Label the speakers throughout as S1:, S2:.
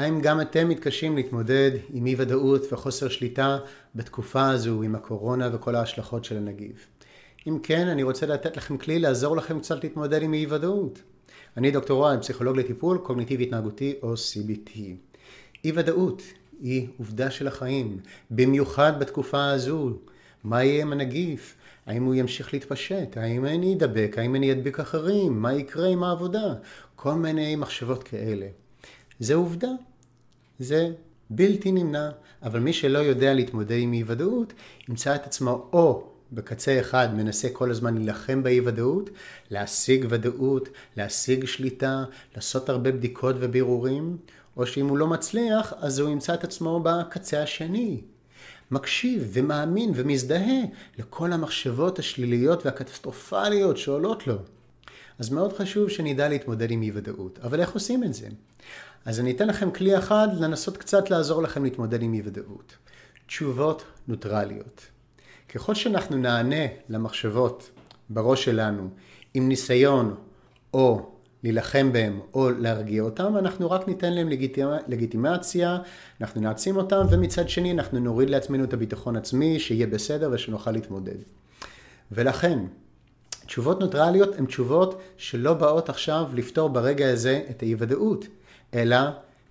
S1: האם גם אתם מתקשים להתמודד עם אי ודאות וחוסר שליטה בתקופה הזו עם הקורונה וכל ההשלכות של הנגיף? אם כן, אני רוצה לתת לכם כלי לעזור לכם קצת להתמודד עם אי ודאות. אני דוקטור רועי, פסיכולוג לטיפול קוגניטיבי התנהגותי או CBT. אי ודאות היא עובדה של החיים, במיוחד בתקופה הזו. מה יהיה עם הנגיף? האם הוא ימשיך להתפשט? האם אני אדבק? האם אני אדביק אחרים? מה יקרה עם העבודה? כל מיני מחשבות כאלה. זה עובדה. זה בלתי נמנע. אבל מי שלא יודע להתמודד עם אי ודאות, ימצא את עצמו או בקצה אחד מנסה כל הזמן להילחם באי ודאות, להשיג ודאות, להשיג שליטה, לעשות הרבה בדיקות ובירורים, או שאם הוא לא מצליח, אז הוא ימצא את עצמו בקצה השני. מקשיב ומאמין ומזדהה לכל המחשבות השליליות והקטסטרופליות שעולות לו. אז מאוד חשוב שנדע להתמודד עם אי ודאות. אבל איך עושים את זה? אז אני אתן לכם כלי אחד לנסות קצת לעזור לכם להתמודד עם אי ודאות. תשובות נוטרליות. ככל שאנחנו נענה למחשבות בראש שלנו עם ניסיון או להילחם בהם או להרגיע אותם, אנחנו רק ניתן להם לגיטימ... לגיטימציה, אנחנו נעצים אותם, ומצד שני אנחנו נוריד לעצמנו את הביטחון עצמי, שיהיה בסדר ושנוכל להתמודד. ולכן, תשובות נוטרליות הן תשובות שלא באות עכשיו לפתור ברגע הזה את האי ודאות, אלא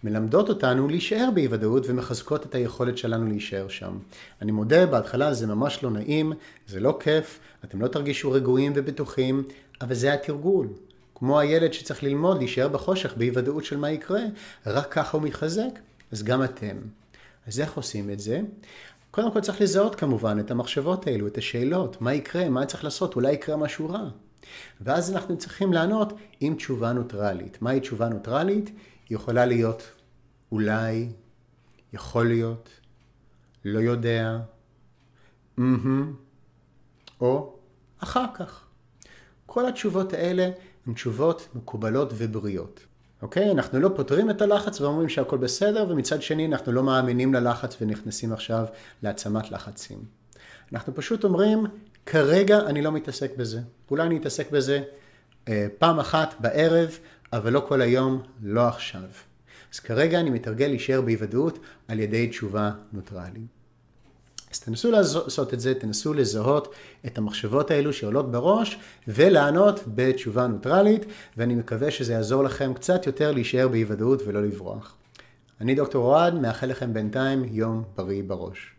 S1: מלמדות אותנו להישאר באי ודאות ומחזקות את היכולת שלנו להישאר שם. אני מודה, בהתחלה זה ממש לא נעים, זה לא כיף, אתם לא תרגישו רגועים ובטוחים, אבל זה התרגול. כמו הילד שצריך ללמוד להישאר בחושך באי ודאות של מה יקרה, רק ככה הוא מתחזק, אז גם אתם. אז איך עושים את זה? קודם כל צריך לזהות כמובן את המחשבות האלו, את השאלות, מה יקרה, מה צריך לעשות, אולי יקרה משהו רע. ואז אנחנו צריכים לענות עם תשובה נוטרלית. מהי תשובה נוטרלית? היא יכולה להיות אולי, יכול להיות, לא יודע, mm-hmm, או אחר כך. כל התשובות האלה הן תשובות מקובלות ובריאות. אוקיי? אנחנו לא פותרים את הלחץ ואומרים שהכל בסדר, ומצד שני אנחנו לא מאמינים ללחץ ונכנסים עכשיו להעצמת לחצים. אנחנו פשוט אומרים, כרגע אני לא מתעסק בזה. אולי אני אתעסק בזה אה, פעם אחת בערב, אבל לא כל היום, לא עכשיו. אז כרגע אני מתרגל להישאר באי על ידי תשובה נוטרלית. אז תנסו לעשות את זה, תנסו לזהות את המחשבות האלו שעולות בראש ולענות בתשובה נוטרלית, ואני מקווה שזה יעזור לכם קצת יותר להישאר באי ודאות ולא לברוח. אני דוקטור אוהד, מאחל לכם בינתיים יום בריא בראש.